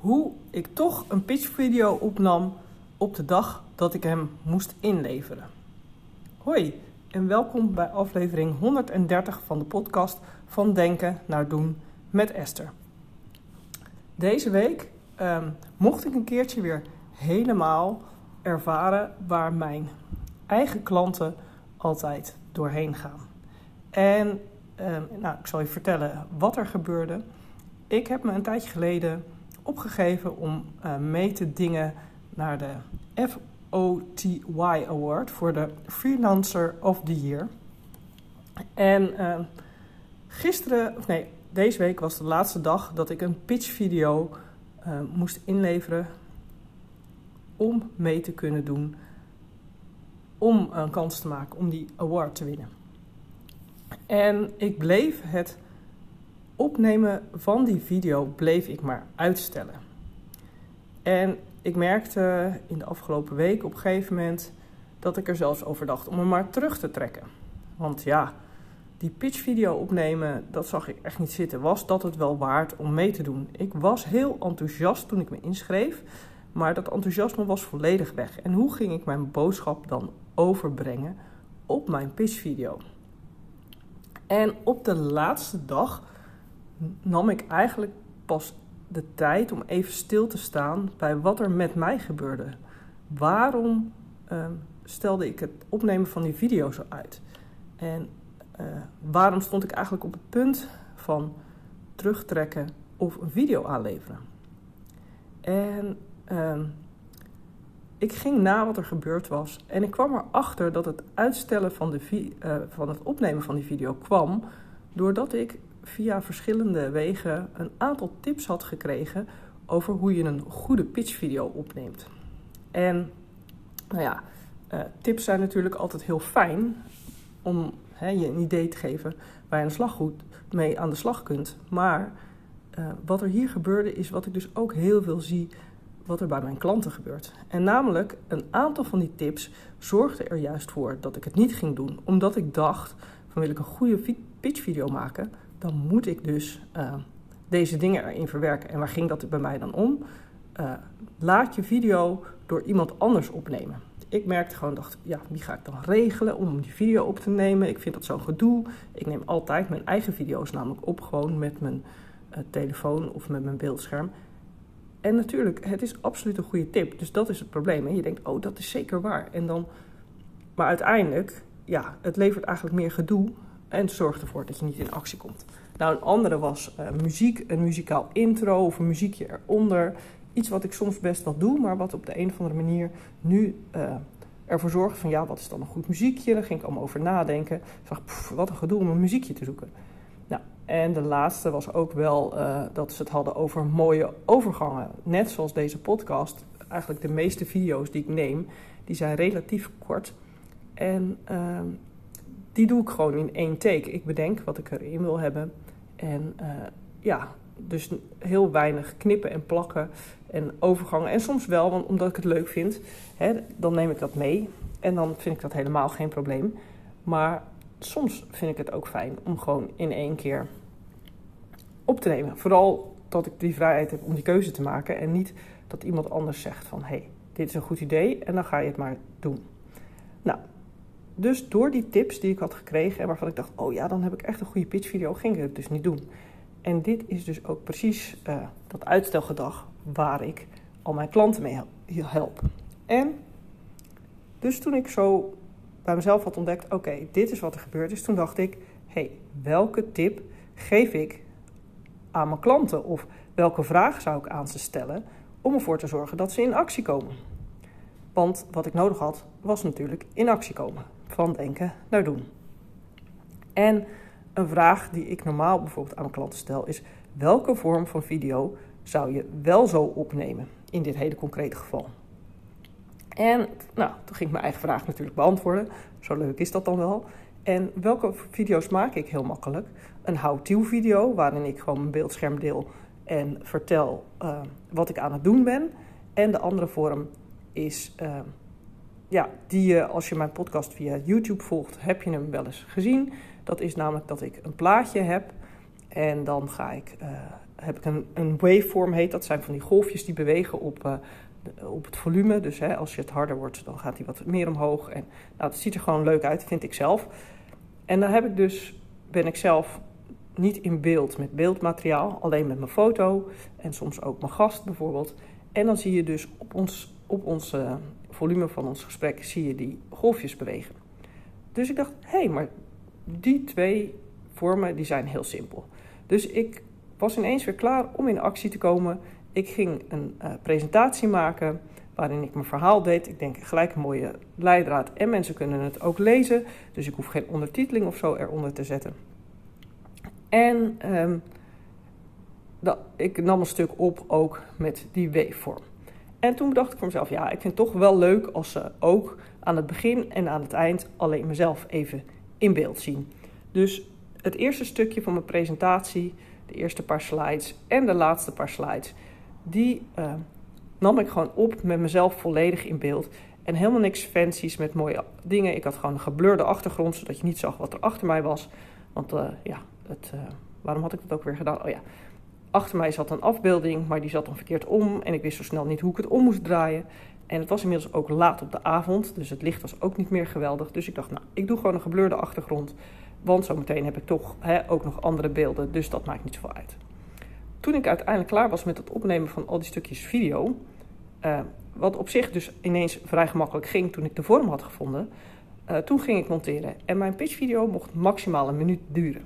hoe ik toch een pitchvideo opnam op de dag dat ik hem moest inleveren. Hoi en welkom bij aflevering 130 van de podcast van Denken naar Doen met Esther. Deze week ehm, mocht ik een keertje weer helemaal ervaren waar mijn eigen klanten altijd doorheen gaan. En ehm, nou, ik zal je vertellen wat er gebeurde. Ik heb me een tijdje geleden opgegeven om uh, mee te dingen naar de FOTY Award voor de Freelancer of the Year. En uh, gisteren, of nee, deze week was de laatste dag dat ik een pitchvideo uh, moest inleveren om mee te kunnen doen, om een kans te maken om die award te winnen. En ik bleef het opnemen van die video bleef ik maar uitstellen. En ik merkte in de afgelopen week op een gegeven moment dat ik er zelfs over dacht om hem maar terug te trekken. Want ja, die pitchvideo opnemen, dat zag ik echt niet zitten. Was dat het wel waard om mee te doen? Ik was heel enthousiast toen ik me inschreef, maar dat enthousiasme was volledig weg. En hoe ging ik mijn boodschap dan overbrengen op mijn pitchvideo? En op de laatste dag nam ik eigenlijk pas de tijd om even stil te staan bij wat er met mij gebeurde. Waarom uh, stelde ik het opnemen van die video zo uit? En uh, waarom stond ik eigenlijk op het punt van terugtrekken of een video aanleveren? En uh, ik ging na wat er gebeurd was en ik kwam erachter dat het uitstellen van, de uh, van het opnemen van die video kwam doordat ik via verschillende wegen een aantal tips had gekregen over hoe je een goede pitchvideo opneemt. En nou ja, uh, tips zijn natuurlijk altijd heel fijn om je een idee te geven waar je de slag goed mee aan de slag kunt. Maar uh, wat er hier gebeurde is wat ik dus ook heel veel zie wat er bij mijn klanten gebeurt. En namelijk een aantal van die tips zorgde er juist voor dat ik het niet ging doen, omdat ik dacht van wil ik een goede pitchvideo maken, dan moet ik dus uh, deze dingen erin verwerken. En waar ging dat bij mij dan om? Uh, laat je video door iemand anders opnemen. Ik merkte gewoon, dacht, ja, wie ga ik dan regelen om die video op te nemen? Ik vind dat zo'n gedoe. Ik neem altijd mijn eigen video's namelijk op, gewoon met mijn uh, telefoon of met mijn beeldscherm. En natuurlijk, het is absoluut een goede tip. Dus dat is het probleem. En je denkt, oh, dat is zeker waar. En dan, maar uiteindelijk, ja, het levert eigenlijk meer gedoe en zorgt ervoor dat je niet in actie komt. Nou, een andere was uh, muziek, een muzikaal intro of een muziekje eronder. Iets wat ik soms best wel doe, maar wat op de een of andere manier nu uh, ervoor zorgt van ja, wat is dan een goed muziekje? Daar ging ik allemaal over nadenken. Ik dacht, wat een gedoe om een muziekje te zoeken. Nou, en de laatste was ook wel uh, dat ze het hadden over mooie overgangen. Net zoals deze podcast. Eigenlijk de meeste video's die ik neem, die zijn relatief kort. En uh, die doe ik gewoon in één take. Ik bedenk wat ik erin wil hebben. En uh, ja, dus heel weinig knippen en plakken en overgangen. En soms wel, want omdat ik het leuk vind, hè, dan neem ik dat mee. En dan vind ik dat helemaal geen probleem. Maar soms vind ik het ook fijn om gewoon in één keer op te nemen. Vooral dat ik die vrijheid heb om die keuze te maken. En niet dat iemand anders zegt van, hé, hey, dit is een goed idee en dan ga je het maar doen. Nou, dus door die tips die ik had gekregen en waarvan ik dacht, oh ja, dan heb ik echt een goede pitchvideo, ging ik het dus niet doen. En dit is dus ook precies uh, dat uitstelgedrag waar ik al mijn klanten mee help. En dus toen ik zo bij mezelf had ontdekt, oké, dit is wat er gebeurd is, toen dacht ik, hé, hey, welke tip geef ik aan mijn klanten? Of welke vraag zou ik aan ze stellen om ervoor te zorgen dat ze in actie komen? Want wat ik nodig had, was natuurlijk in actie komen van denken naar doen. En een vraag die ik normaal bijvoorbeeld aan mijn klanten stel is: welke vorm van video zou je wel zo opnemen in dit hele concrete geval? En nou, toen ging ik mijn eigen vraag natuurlijk beantwoorden. Zo leuk is dat dan wel. En welke video's maak ik heel makkelijk? Een how-to video waarin ik gewoon mijn beeldscherm deel en vertel uh, wat ik aan het doen ben. En de andere vorm is uh, ja, die je, als je mijn podcast via YouTube volgt, heb je hem wel eens gezien. Dat is namelijk dat ik een plaatje heb en dan ga ik uh, heb ik een, een waveform heet. Dat zijn van die golfjes die bewegen op, uh, op het volume. Dus hè, als je het harder wordt, dan gaat hij wat meer omhoog. En nou, het ziet er gewoon leuk uit, vind ik zelf. En dan heb ik dus, ben ik zelf niet in beeld met beeldmateriaal, alleen met mijn foto en soms ook mijn gast bijvoorbeeld. En dan zie je dus op ons, op ons uh, volume van ons gesprek zie je die golfjes bewegen. Dus ik dacht, hé, hey, maar die twee vormen die zijn heel simpel. Dus ik was ineens weer klaar om in actie te komen. Ik ging een uh, presentatie maken waarin ik mijn verhaal deed. Ik denk gelijk een mooie leidraad en mensen kunnen het ook lezen. Dus ik hoef geen ondertiteling of zo eronder te zetten. En um, ik nam een stuk op ook met die waveform. En toen dacht ik voor mezelf, ja, ik vind het toch wel leuk als ze ook aan het begin en aan het eind alleen mezelf even in beeld zien. Dus het eerste stukje van mijn presentatie, de eerste paar slides en de laatste paar slides, die uh, nam ik gewoon op met mezelf volledig in beeld. En helemaal niks fancies met mooie dingen. Ik had gewoon een geblurde achtergrond, zodat je niet zag wat er achter mij was. Want uh, ja, het, uh, waarom had ik dat ook weer gedaan? Oh ja, achter mij zat een afbeelding, maar die zat dan verkeerd om. En ik wist zo snel niet hoe ik het om moest draaien. En het was inmiddels ook laat op de avond, dus het licht was ook niet meer geweldig. Dus ik dacht, nou, ik doe gewoon een geblurde achtergrond. Want zometeen heb ik toch hè, ook nog andere beelden, dus dat maakt niet zoveel uit. Toen ik uiteindelijk klaar was met het opnemen van al die stukjes video, uh, wat op zich dus ineens vrij gemakkelijk ging toen ik de vorm had gevonden, uh, toen ging ik monteren. En mijn pitchvideo mocht maximaal een minuut duren.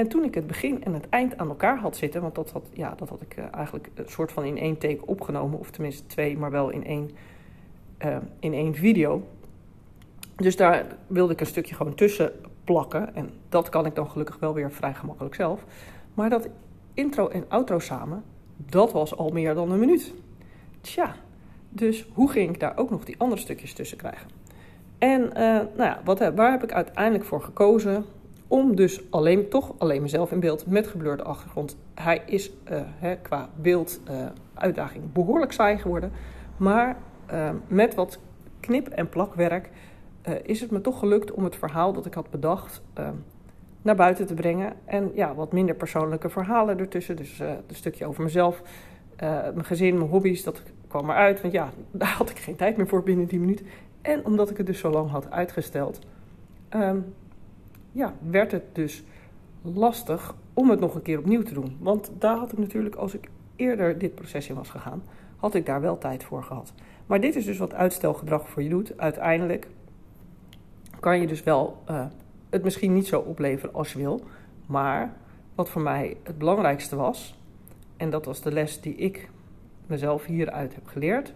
En toen ik het begin en het eind aan elkaar had zitten, want dat had, ja, dat had ik uh, eigenlijk een soort van in één take opgenomen, of tenminste twee, maar wel in één, in één video. Dus daar wilde ik een stukje gewoon tussen plakken. En dat kan ik dan gelukkig wel weer vrij gemakkelijk zelf. Maar dat intro en outro samen, dat was al meer dan een minuut. Tja, dus hoe ging ik daar ook nog die andere stukjes tussen krijgen? En uh, nou ja, wat, waar heb ik uiteindelijk voor gekozen? Om dus alleen, toch alleen mezelf in beeld met gebleurde achtergrond. Hij is hè, qua beeld uh, uitdaging behoorlijk saai geworden. Maar met wat knip- en plakwerk is het me toch gelukt om het verhaal dat ik had bedacht naar buiten te brengen. En ja, wat minder persoonlijke verhalen ertussen. Dus een stukje over mezelf, mijn gezin, mijn hobby's, dat kwam eruit. Want ja, daar had ik geen tijd meer voor binnen die minuut. En omdat ik het dus zo lang had uitgesteld, um, ja, werd het dus lastig om het nog een keer opnieuw te doen. Want daar had ik natuurlijk, als ik eerder dit proces in was gegaan, had ik daar wel tijd voor gehad. Maar dit is dus wat uitstelgedrag voor je doet. Uiteindelijk kan je dus wel uh, het misschien niet zo opleveren als je wil. Maar wat voor mij het belangrijkste was, en dat was de les die ik mezelf hieruit heb geleerd.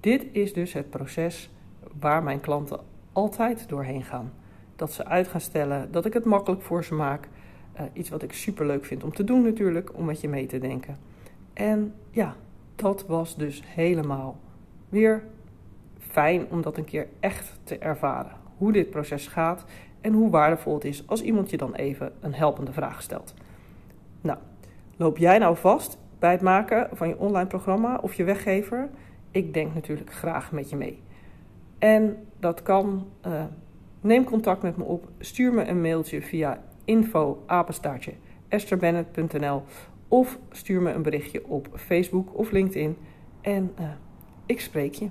Dit is dus het proces waar mijn klanten altijd doorheen gaan. Dat ze uit gaan stellen, dat ik het makkelijk voor ze maak. Uh, iets wat ik super leuk vind om te doen natuurlijk, om met je mee te denken. En ja, dat was dus helemaal weer fijn om dat een keer echt te ervaren hoe dit proces gaat en hoe waardevol het is als iemand je dan even een helpende vraag stelt. Nou, loop jij nou vast bij het maken van je online programma of je weggever? Ik denk natuurlijk graag met je mee. En dat kan. Uh, neem contact met me op. Stuur me een mailtje via info of stuur me een berichtje op Facebook of LinkedIn en uh, ik spreek je.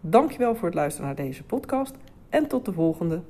Dankjewel voor het luisteren naar deze podcast en tot de volgende.